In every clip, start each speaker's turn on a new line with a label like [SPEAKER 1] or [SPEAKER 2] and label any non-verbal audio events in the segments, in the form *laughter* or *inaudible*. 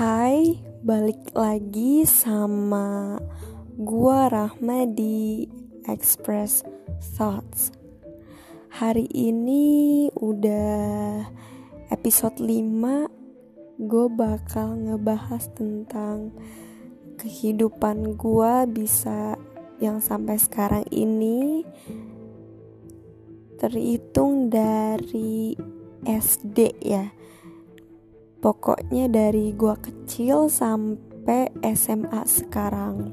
[SPEAKER 1] Hai, balik lagi sama gua Rahma di Express Thoughts. Hari ini udah episode 5 Gue bakal ngebahas tentang kehidupan gua bisa yang sampai sekarang ini terhitung dari SD ya Pokoknya dari gua kecil sampai SMA sekarang.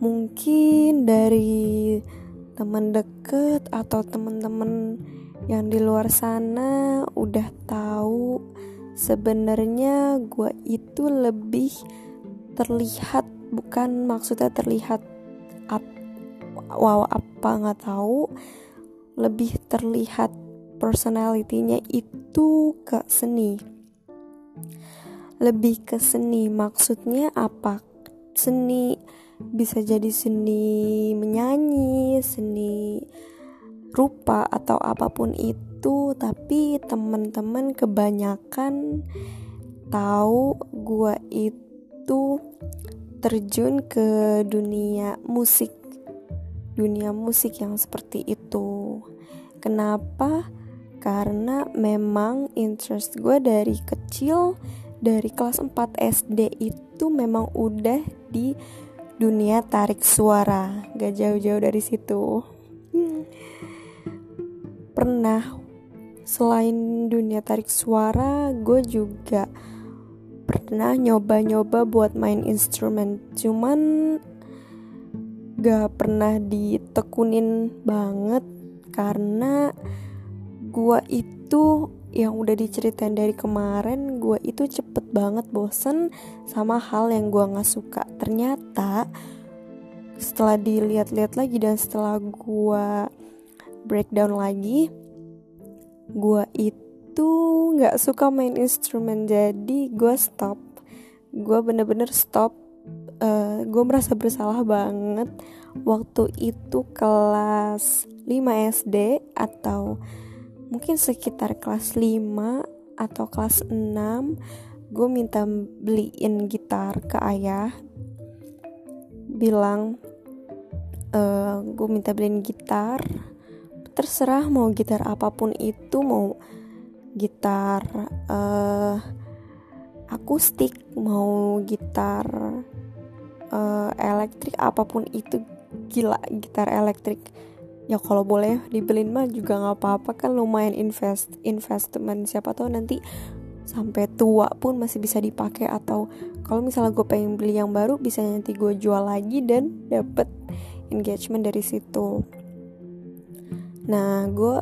[SPEAKER 1] Mungkin dari teman deket atau teman-teman yang di luar sana udah tahu sebenarnya gua itu lebih terlihat bukan maksudnya terlihat ap, wow apa nggak tahu lebih terlihat personalitinya itu ke seni. Lebih ke seni. Maksudnya apa? Seni bisa jadi seni menyanyi seni rupa atau apa pun itu tapi teman-teman kebanyakan tahu gua itu terjun ke dunia musik dunia musik yang seperti itu. Kenapa karena memang interest gue dari kecil dari kelas 4 SD itu memang udah di dunia tarik suara. Gak jauh-jauh dari situ. Pernah selain dunia tarik suara gue juga pernah nyoba-nyoba buat main instrumen. Cuman gak pernah ditekunin banget karena gua itu yang udah diceritain dari kemarin gua itu cepet banget bosen sama hal yang gua nggak suka. Ternyata setelah dilihat-lihat lagi dan setelah gua breakdown lagi gua itu nggak suka main instrumen. Jadi gua stop. Gua bener-bener stop. Uh, eh, gue merasa bersalah banget waktu itu kelas 5 SD atau mungkin sekitar kelas 5 atau kelas 6 gue minta beliin gitar ke ayah. Bilang e, eh, gue minta beliin gitar. Terserah mau gitar apa pun itu mau gitar uh, akustik mau gitar uh, elektrik apa pun itu gila gitar elektrik ya kalau boleh dibeliin mah juga nggak apa-apa kan lumayan invest investment. Siapa tahu nanti sampai tua pun masih bisa dipakai atau kalau misalnya gue pengen beli yang baru bisa nanti gue jual lagi dan dapet engagement dari situ. Nah gue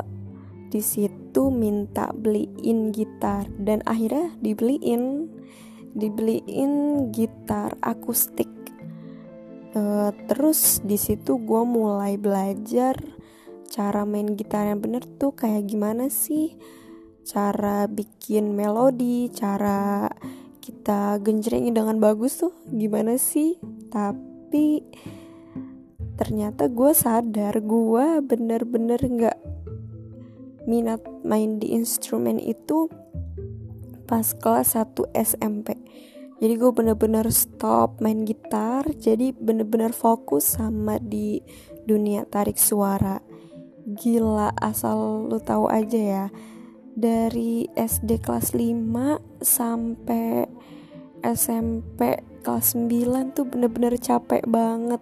[SPEAKER 1] di situ minta beliin gitar dan akhirnya dibeliin dibeliin gitar akustik. Uh, terus di situ gue mulai belajar cara main gitar yang bener tuh kayak gimana sih? Cara bikin melodi cara kita genjrengin dengan bagus tuh gimana sih? Tapi ternyata gue sadar gue bener-bener nggak minat main di instrumen itu pas kelas 1 SMP jadi gue bener-bener stop main gitar jadi bener-bener fokus sama di dunia tarik suara gila asal lu tahu aja ya. Dari SD kelas 5 sampai SMP kelas 9 tuh bener-bener capek banget.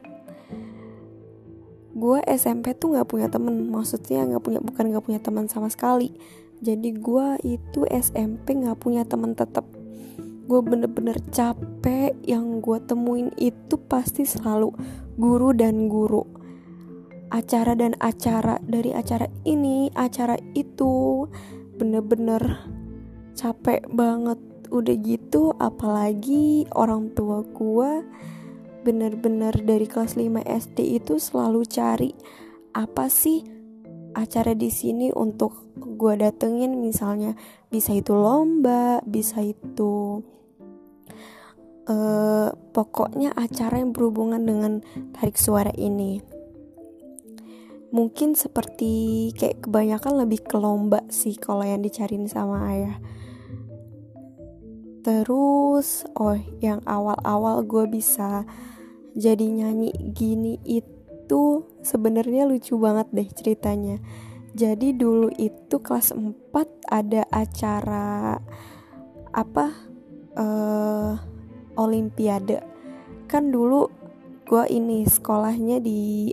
[SPEAKER 1] Gue SMP tuh nggak punya temen maksudnya nggak punya bukan nggak punya teman sama sekali. Jadi gue itu SMP nggak punya teman tetap gue bener-bener capek yang gue temuin itu pasti selalu guru dan guru acara dan acara dari acara ini acara itu bener-bener capek banget. Udah gitu apalagi orang tua gue bener-bener dari kelas 5 SD itu selalu cari apa sih acara di sini untuk gue datengin. Misalnya bisa itu lomba bisa itu uh, pokoknya acara yang berhubungan dengan tarik suara ini mungkin seperti kayak kebanyakan lebih ke lomba sih kalau yang dicariin sama ayah. Terus oh yang awal-awal gue bisa jadi nyanyi gini itu sebenarnya lucu banget deh ceritanya. Jadi dulu itu kelas 4 ada acara apa uh, olimpiade. Kan dulu gue ini sekolahnya di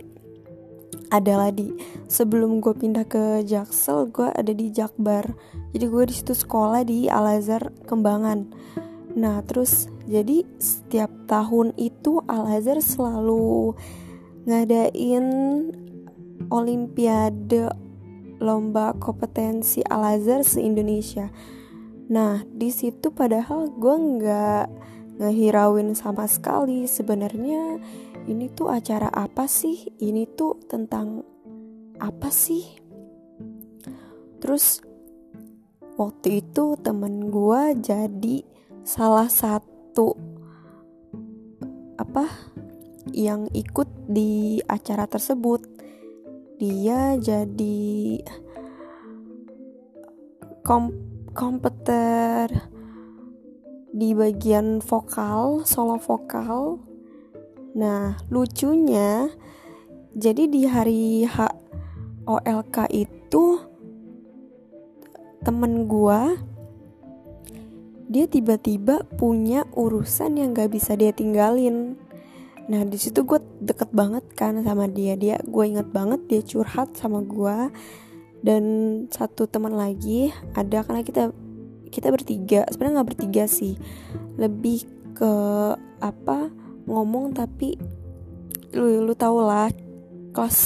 [SPEAKER 1] adalah di sebelum gue pindah ke Jaksel gue ada di Jakbar. Jadi gue di situ sekolah di Al Azhar Kembangan. Nah terus jadi setiap tahun itu Al Azhar selalu ngadain olimpiade lomba kompetensi Al Azhar se Indonesia nah di situ padahal gue nggak ngehirauin sama sekali. Sebenarnya ini tuh acara apa sih? Ini tuh tentang apa sih? Terus waktu itu temen gue jadi salah satu apa yang ikut di acara tersebut. Dia jadi kom komputer di bagian vokal solo vokal nah lucunya jadi di hari H OLK itu temen gua dia tiba-tiba punya urusan yang gak bisa dia tinggalin. Nah di situ gue deket banget kan sama dia. Dia gue inget banget dia curhat sama gue dan satu teman lagi ada karena kita kita bertiga sebenarnya nggak bertiga sih. Lebih ke apa ngomong tapi lu lu tau lah kelas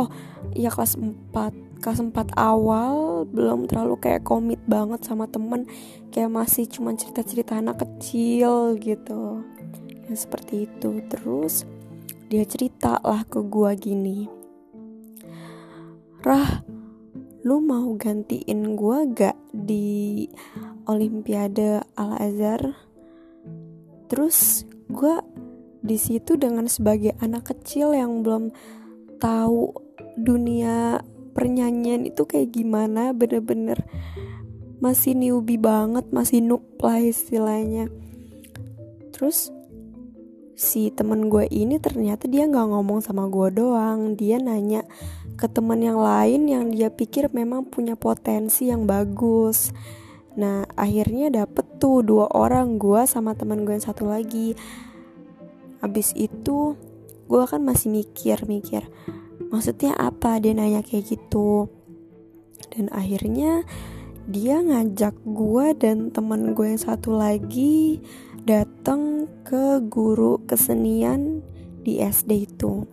[SPEAKER 1] oh iya kelas 4 kelas 4 awal belum terlalu kayak komit banget sama temen kayak masih cuma cerita-cerita anak kecil gitu yang seperti itu. Terus dia cerita lah ke gua gini Rah lu mau gantiin gua gak di Olimpiade Al Azhar? Terus gue di situ dengan sebagai anak kecil yang belum tahu dunia pernyanyian itu kayak gimana bener-bener masih newbie banget masih noob lah istilahnya. Terus si temen gue ini ternyata dia nggak ngomong sama gue doang. Dia nanya ke teman yang lain yang dia pikir memang punya potensi yang bagus. Nah akhirnya dapet tuh dua orang gue sama teman gue yang satu lagi abis itu gue kan masih mikir mikir maksudnya apa dia nanya kayak gitu dan akhirnya dia ngajak gue dan teman gue yang satu lagi datang ke guru kesenian di SD itu.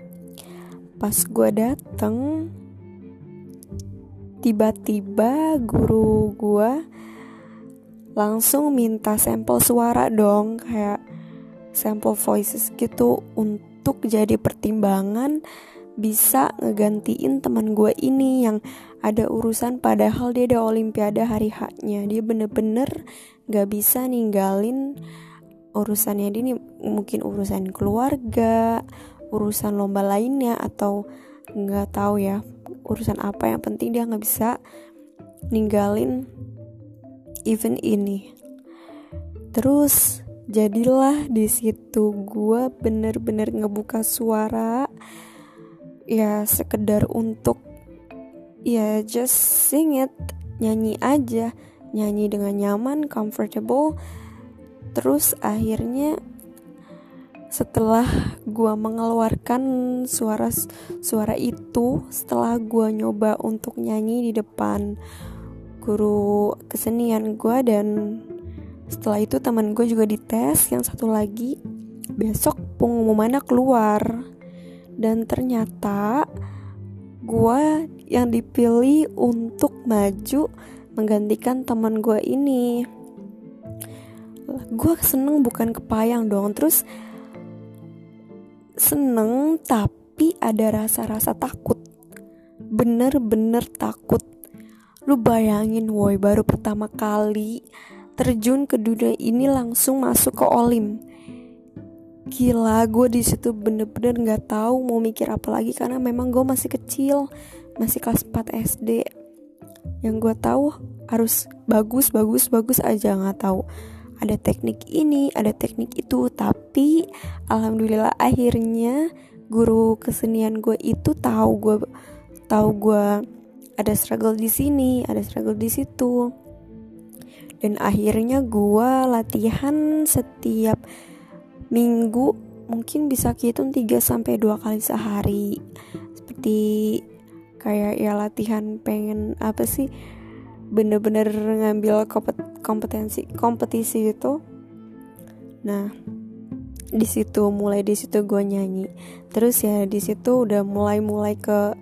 [SPEAKER 1] Pas gue dateng, tiba-tiba guru gue langsung minta sampel suara dong, kayak sampel voices gitu untuk jadi pertimbangan bisa ngegantiin teman gue ini yang ada urusan padahal dia ada olimpiade hari haknya dia bener-bener gak bisa ninggalin urusannya dia ini mungkin urusan keluarga urusan lomba lainnya atau nggak tahu ya urusan apa yang penting dia nggak bisa ninggalin event ini. Terus jadilah di situ gue bener-bener ngebuka suara ya sekedar untuk ya just sing it nyanyi aja nyanyi dengan nyaman comfortable. Terus akhirnya setelah gua mengeluarkan suara suara itu setelah gua nyoba untuk nyanyi di depan guru kesenian gua dan setelah itu teman gue juga dites yang satu lagi besok pengumumannya keluar. Dan ternyata gue yang dipilih untuk maju menggantikan teman gue ini. Gue seneng bukan kepayang dong terus seneng tapi ada rasa-rasa takut. Bener-bener takut. Lu bayangin woi baru pertama kali terjun ke dunia ini langsung masuk ke olim. Gila gue di situ bener-bener nggak tahu mau mikir apa lagi karena memang gue masih kecil masih kelas 4 SD yang gue tahu harus bagus bagus bagus aja nggak tahu. Ada teknik ini ada teknik itu tapi alhamdulillah akhirnya guru kesenian gue itu tahu gue tahu gue ada struggle di sini ada struggle di situ dan akhirnya gue latihan setiap minggu mungkin bisa hitung 3 sampai 2 kali sehari. Seperti kayak ya latihan pengen apa sih bener-bener ngambil kompetensi kompetisi itu. Nah di situ mulai di situ gue nyanyi. Terus ya di situ udah mulai mulai ke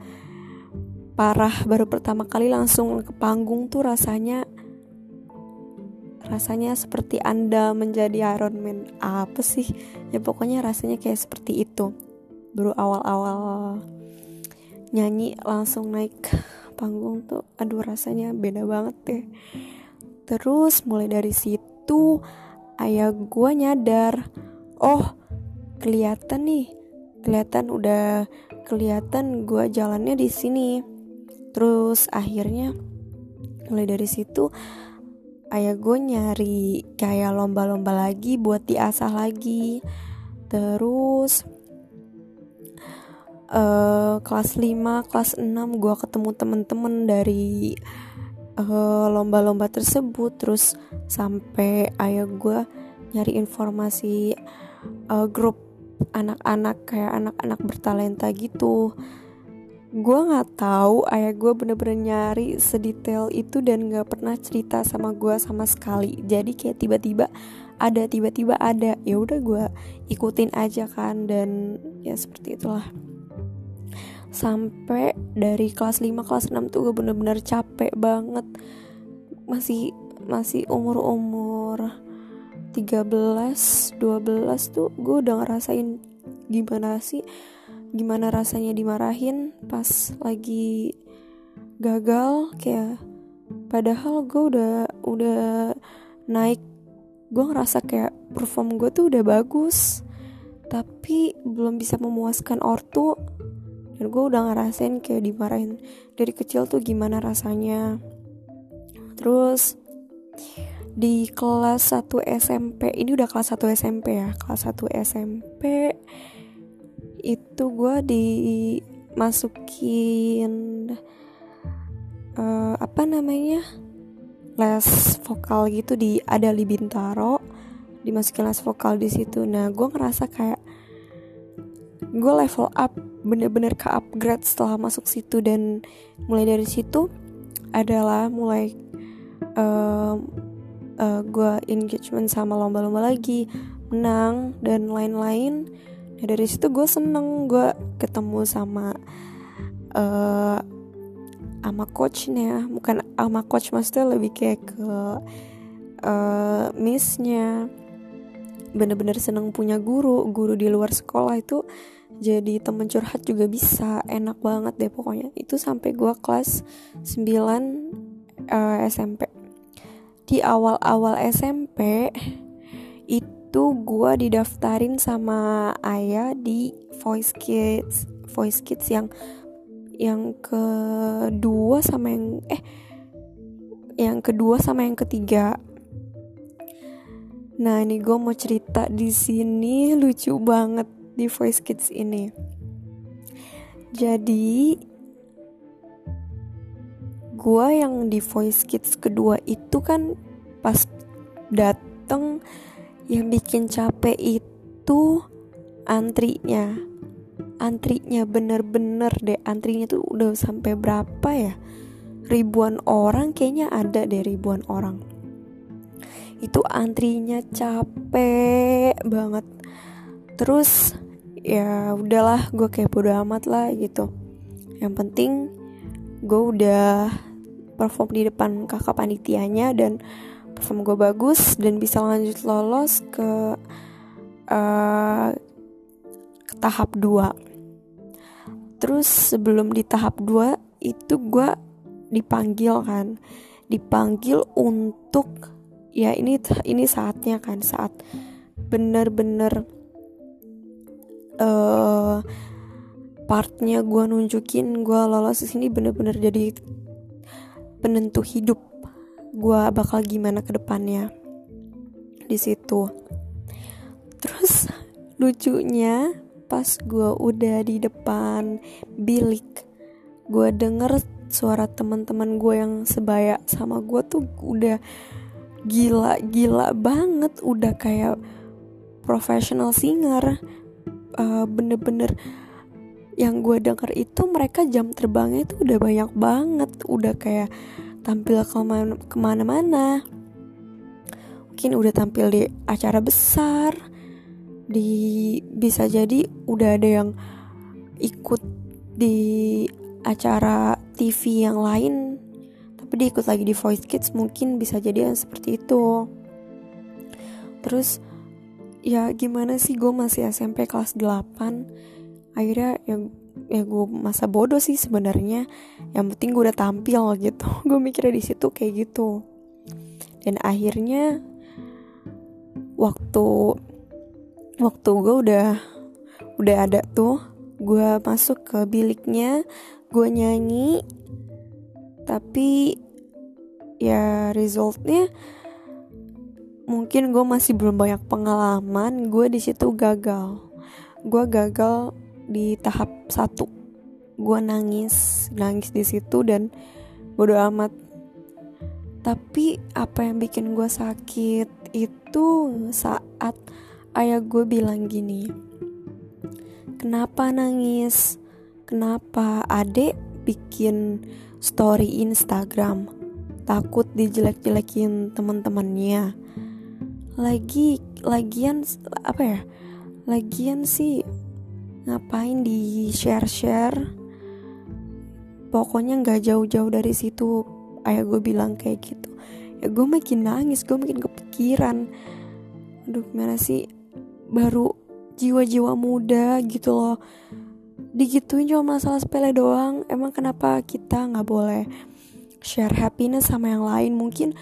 [SPEAKER 1] parah. Baru pertama kali langsung ke panggung tuh rasanya rasanya seperti anda menjadi Iron Man. Apa sih? Ya pokoknya rasanya kayak seperti itu. Baru awal-awal nyanyi langsung naik panggung tuh aduh rasanya beda banget deh. Terus mulai dari situ ayah gue nyadar oh kelihatan nih. Kelihatan udah kelihatan gue jalannya di sini. Terus akhirnya mulai dari situ ayah gue nyari kayak lomba-lomba lagi buat diasah lagi. Terus uh, kelas 5 kelas 6 gue ketemu temen-temen dari lomba lomba-lomba tersebut. Terus sampai ayah gue nyari informasi uh, grup anak-anak kayak anak-anak bertalenta gitu gue nggak tahu ayah gue bener-bener nyari sedetail itu dan nggak pernah cerita sama gue sama sekali. Jadi kayak tiba-tiba ada tiba-tiba ada. Ya udah gue ikutin aja kan dan ya seperti itulah. Sampai dari kelas 5 kelas 6 tuh gue bener-bener capek banget. Masih masih umur-umur 13 12 tuh gue udah ngerasain gimana sih gimana rasanya dimarahin pas lagi gagal kayak padahal gue udah udah naik gue ngerasa kayak perform gue tuh udah bagus tapi belum bisa memuaskan ortu. Dan gue udah ngerasain kayak dimarahin dari kecil tuh gimana rasanya. Terus di kelas 1 SMP ini udah kelas 1 SMP ya kelas 1 SMP itu gue dimasukin uh, apa namanya les vokal gitu di ada di Bintaro. Dimasukin les vokal di situ. Nah gue ngerasa kayak gue level up bener-bener ke upgrade setelah masuk situ. Dan mulai dari situ adalah mulai uh, uh, gue engagement sama lomba-lomba lagi menang dan lain-lain dari situ gue seneng gue ketemu sama uh, sama coachnya. Bukan sama coach maksudnya lebih kayak ke uh, missnya. Bener-bener seneng punya guru guru di luar sekolah itu jadi temen curhat juga bisa enak banget deh pokoknya. Itu sampai gue kelas 9 uh, SMP di awal-awal SMP itu gue didaftarin sama ayah di Voice Kids Voice Kids yang yang kedua sama yang eh yang kedua sama yang ketiga Nah ini gue mau cerita di sini lucu banget di Voice Kids ini. Jadi gue yang di Voice Kids kedua itu kan pas dateng yang bikin capek itu antrinya. Antrinya bener-bener deh. Antrinya tuh udah sampai berapa ya? Ribuan orang kayaknya ada deh ribuan orang. Itu antrinya capek banget. Terus ya udahlah gue kayak bodo amat lah gitu. Yang penting gue udah perform di depan kakak panitianya dan perform gue bagus dan bisa lanjut lolos ke uh, ke tahap 2 terus sebelum di tahap 2 itu gue dipanggil kan dipanggil untuk ya ini ini saatnya kan saat bener-bener uh, partnya gue nunjukin gue lolos di sini bener-bener jadi penentu hidup gue bakal gimana ke depannya di situ. Terus lucunya pas gue udah di depan bilik gue denger suara teman-teman gue yang sebaya sama gue tuh udah gila gila banget udah kayak professional singer. Uh, bener-bener yang gue denger itu mereka jam terbangnya itu udah banyak banget udah kayak tampil ke mana, ke mana-mana. Mungkin udah tampil di acara besar di bisa jadi udah ada yang ikut di acara TV yang lain tapi dia ikut lagi di Voice Kids mungkin bisa jadi yang seperti itu. Terus ya gimana sih gue masih SMP kelas 8 akhirnya ya ya gue masa bodoh sih sebenarnya. Yang penting gue udah tampil gitu. *laughs* Gue mikirnya di situ kayak gitu. Dan akhirnya waktu waktu gue udah udah ada tuh gue masuk ke biliknya gue nyanyi. Tapi ya resultnya mungkin gue masih belum banyak pengalaman gue di situ gagal. Gue gagal di tahap satu. Gue nangis nangis di situ dan bodo amat. Tapi apa yang bikin gue sakit itu saat ayah gue bilang gini kenapa nangis? Kenapa adek bikin story Instagram? Takut dijelek-jelekin teman-temannya. Lagi lagian apa ya? Lagian sih ngapain di share share pokoknya nggak jauh-jauh dari situ ayah gue bilang kayak gitu. Ya gue makin nangis gue makin kepikiran. Aduh gimana sih? Baru jiwa-jiwa muda gitu loh. Digituin cuma masalah sepele doang. Emang kenapa kita nggak boleh share happiness sama yang lain? Mungkin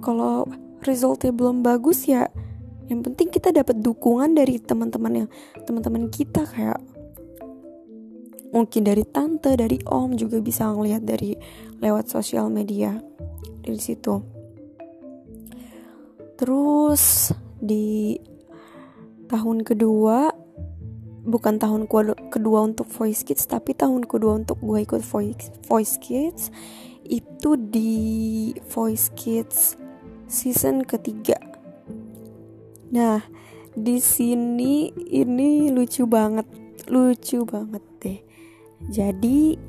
[SPEAKER 1] kalau resultnya belum bagus ya yang penting kita dapat dukungan dari teman-teman yang teman-teman kita kayak mungkin dari tante dari om juga bisa ngelihat dari lewat sosial media dari situ terus di tahun kedua bukan tahun kedua untuk Voice Kids tapi tahun kedua untuk gue ikut Voice, Voice Kids itu di Voice Kids season ketiga. Nah, di sini ini lucu banget, lucu banget deh. Jadi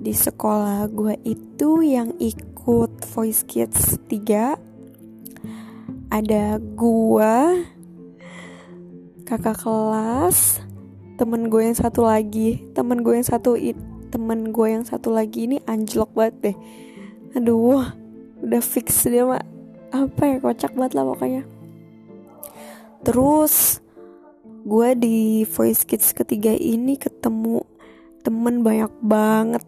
[SPEAKER 1] di sekolah gue itu yang ikut Voice Kids 3 ada gue kakak kelas temen gue yang satu lagi. Temen gue yang satu temen gue yang satu lagi ini anjlok banget deh. Aduh udah fix dia mak. Apa ya kocak banget lah pokoknya terus gue di voice kids ketiga ini ketemu temen banyak banget.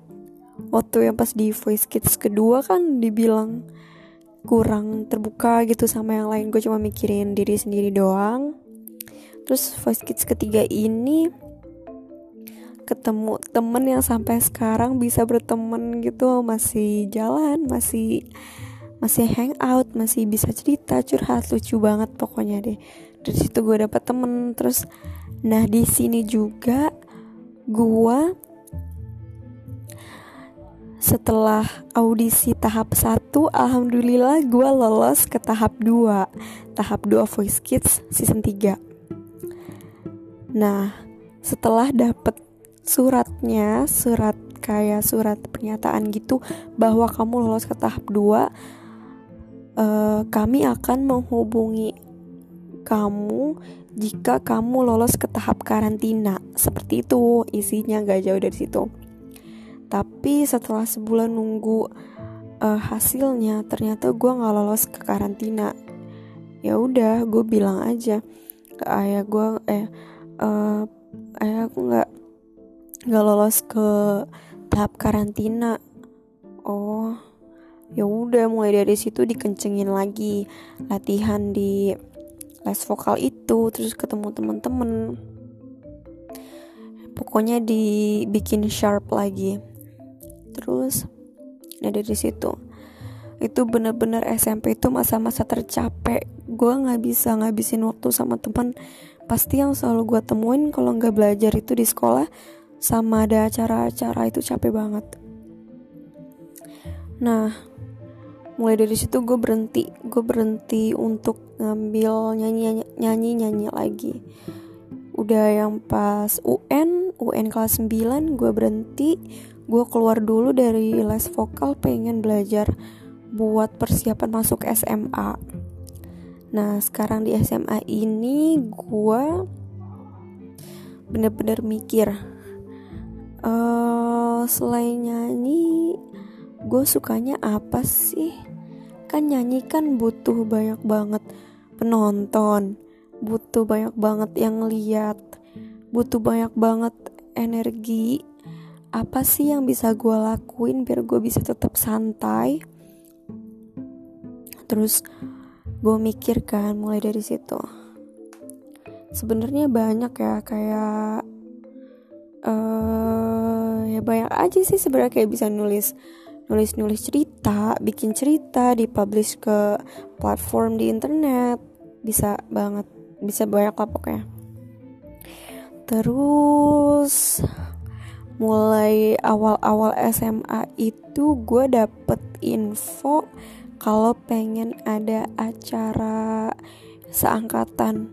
[SPEAKER 1] Waktu yang pas di voice kids kedua kan dibilang kurang terbuka gitu sama yang lain. Gue cuma mikirin diri sendiri doang. Terus voice kids ketiga ini ketemu temen yang sampai sekarang bisa berteman gitu. Masih jalan masih masih hangout masih bisa cerita curhat. Lucu banget pokoknya deh dari situ gue dapet temen. Terus nah di sini juga gue setelah audisi tahap 1 alhamdulillah gue lolos ke tahap 2 tahap 2 voice kids season 3 nah setelah dapet suratnya surat kayak surat pernyataan gitu bahwa kamu lolos ke tahap 2 uh, kami akan menghubungi kamu jika kamu lolos ke tahap karantina. Seperti itu isinya gak jauh dari situ. Tapi setelah sebulan nunggu uh, hasilnya, ternyata gue nggak lolos ke karantina. Ya udah, gue bilang aja ke ayah gue, eh, uh, ayah aku nggak nggak lolos ke tahap karantina. Oh, ya udah mulai dari situ dikencengin lagi latihan di les vokal itu terus ketemu temen-temen. Pokoknya dibikin sharp lagi. Terus nah dari situ. Itu bener-bener SMP itu masa-masa tercapek. Gue nggak bisa ngabisin waktu sama teman pasti yang selalu gue temuin kalau nggak belajar itu di sekolah sama ada acara-acara itu capek banget. Nah mulai dari situ gue berhenti gue berhenti untuk ngambil nyanyi nyanyi nyanyi lagi. Udah yang pas UN UN kelas 9 gue berhenti. Gue keluar dulu dari les vokal pengen belajar buat persiapan masuk SMA nah sekarang di SMA ini gue bener-bener mikir uh, selain nyanyi gue sukanya apa sih? Kan nyanyi kan butuh banyak banget penonton butuh banyak banget yang lihat butuh banyak banget energi. Apa sih yang bisa gue lakuin biar gue bisa tetap santai? Terus gue mikir kan mulai dari situ. Sebenarnya banyak ya kayak uh, ya banyak aja sih sebenarnya kayak bisa nulis nulis nulis cerita bikin cerita dipublish ke platform di internet. Bisa banget bisa banyak lah pokoknya. Terus mulai awal-awal SMA itu gue dapet info kalau pengen ada acara seangkatan.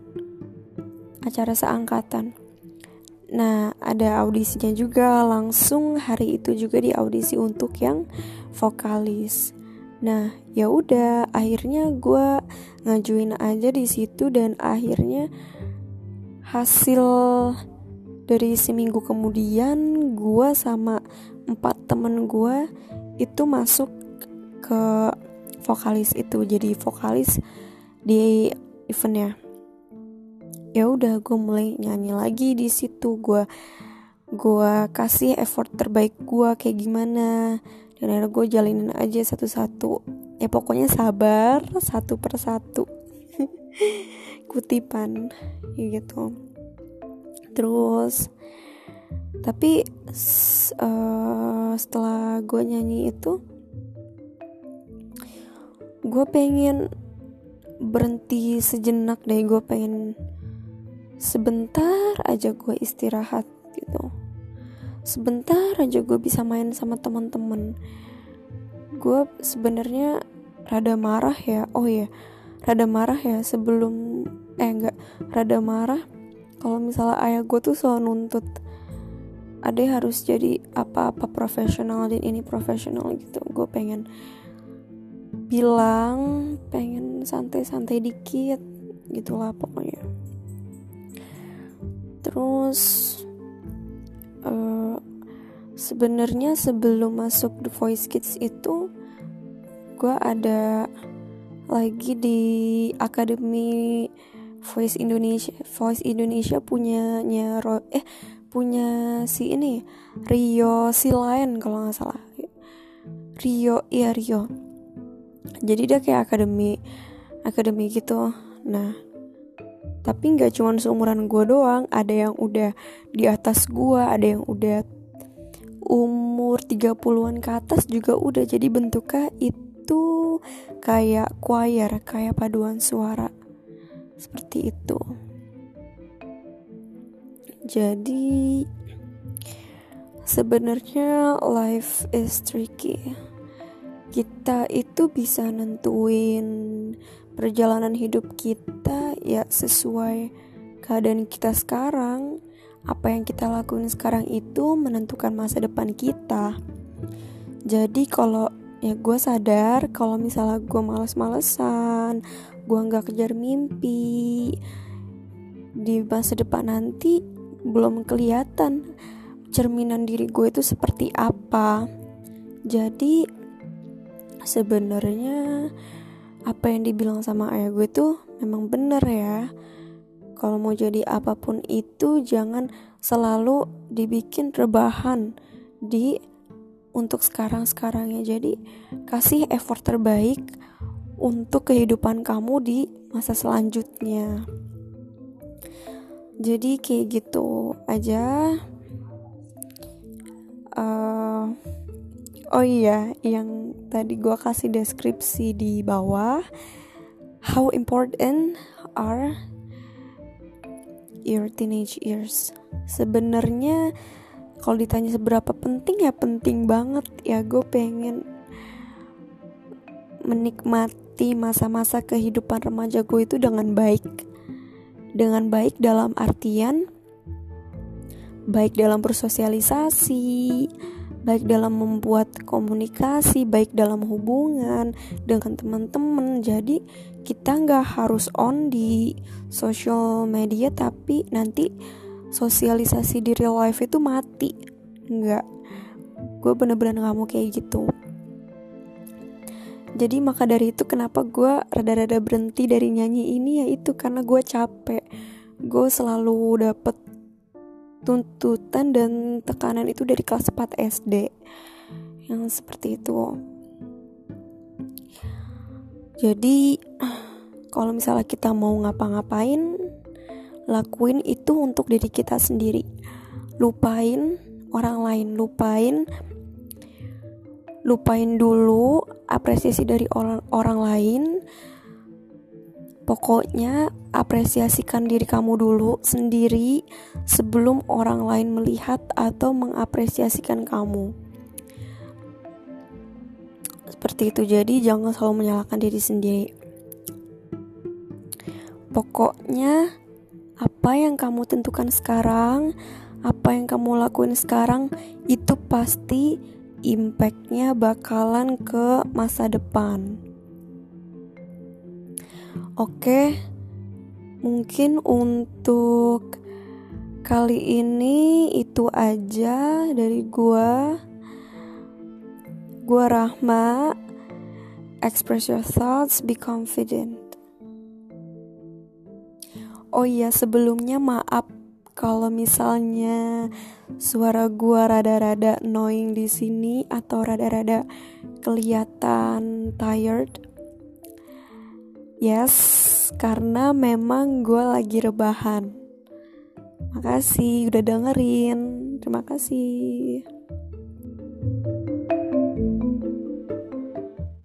[SPEAKER 1] Acara seangkatan nah ada audisinya juga. Langsung hari itu juga di audisi untuk yang vokalis. Nah ya udah akhirnya gue ngajuin aja di situ dan akhirnya hasil dari seminggu kemudian gue sama empat temen gue itu masuk ke vokalis itu. Jadi vokalis di eventnya ya udah gue mulai nyanyi lagi di situ. Gue gue kasih effort terbaik gue kayak gimana. Dan akhirnya gue jalinin aja satu-satu. Ya pokoknya sabar satu persatu. *laughs* Kutipan gitu. Terus tapi uh, setelah gue nyanyi itu gue pengen berhenti sejenak deh. Gue pengen sebentar aja gue istirahat gitu. Sebentar aja gue bisa main sama teman-teman. Gue sebenarnya rada marah ya. Oh ya rada marah ya sebelum eh enggak rada marah kalau misalnya ayah gue tuh selalu nuntut ade harus jadi apa-apa profesional dan ini profesional gitu. Gue pengen bilang pengen santai-santai dikit gitulah pokoknya terus uh, sebenarnya sebelum masuk The Voice Kids itu gue ada lagi di akademi Voice Indonesia Voice Indonesia punyanya Ro eh punya si ini Rio si lain kalau nggak salah. Rio iya Rio. Jadi dia kayak akademi akademi gitu. Nah tapi nggak cuma seumuran gue doang ada yang udah di atas gue ada yang udah umur 30-an ke atas juga udah. Jadi bentuknya itu kayak choir kayak paduan suara. Seperti itu. Jadi sebenarnya life is tricky. Kita itu bisa nentuin perjalanan hidup kita ya sesuai keadaan kita sekarang. Apa yang kita lakuin sekarang itu menentukan masa depan kita. Jadi kalau ya gue sadar kalau misalnya gue males-malesan gue nggak kejar mimpi di masa depan nanti belum kelihatan cerminan diri gue itu seperti apa. Jadi sebenarnya apa yang dibilang sama ayah gue tuh memang bener ya kalau mau jadi apa pun itu jangan selalu dibikin rebahan di untuk sekarang-sekarang ya jadi kasih effort terbaik untuk kehidupan kamu di masa selanjutnya. Jadi kayak gitu aja. Uh, oh iya, yang tadi gue kasih deskripsi di bawah how important are your teenage years? Sebenarnya kalau ditanya seberapa penting ya penting banget. Ya gue pengen menikmati masa-masa kehidupan remaja gue itu dengan baik. Dengan baik dalam artian baik dalam bersosialisasi baik dalam membuat komunikasi, baik dalam hubungan dengan teman-teman. Jadi kita nggak harus on di social media, tapi nanti sosialisasi di real life itu mati. Nggak, gue bener-bener nggak mau kayak gitu. Jadi maka dari itu kenapa gue rada-rada berhenti dari nyanyi ini ya itu karena gue capek. Gue selalu dapet tuntutan dan tekanan itu dari kelas 4 SD yang seperti itu. Jadi kalau misalnya kita mau ngapa-ngapain lakuin itu untuk diri kita sendiri. Lupain orang lain lupain lupain dulu apresiasi dari orang orang lain Pokoknya apresiasikan diri kamu dulu sendiri sebelum orang lain melihat atau mengapresiasikan kamu. Seperti itu. Jadi jangan selalu menyalahkan diri sendiri. Pokoknya apa yang kamu tentukan sekarang, apa yang kamu lakuin sekarang itu pasti impactnya bakalan ke masa depan. Oke, mungkin untuk kali ini itu aja dari gua. Gua Rahma. Express your thoughts, be confident. Oh iya, sebelumnya maaf kalau misalnya suara gua rada-rada annoying di sini atau rada-rada kelihatan tired Yes, karena memang gue lagi rebahan. Makasih udah dengerin. Terima kasih.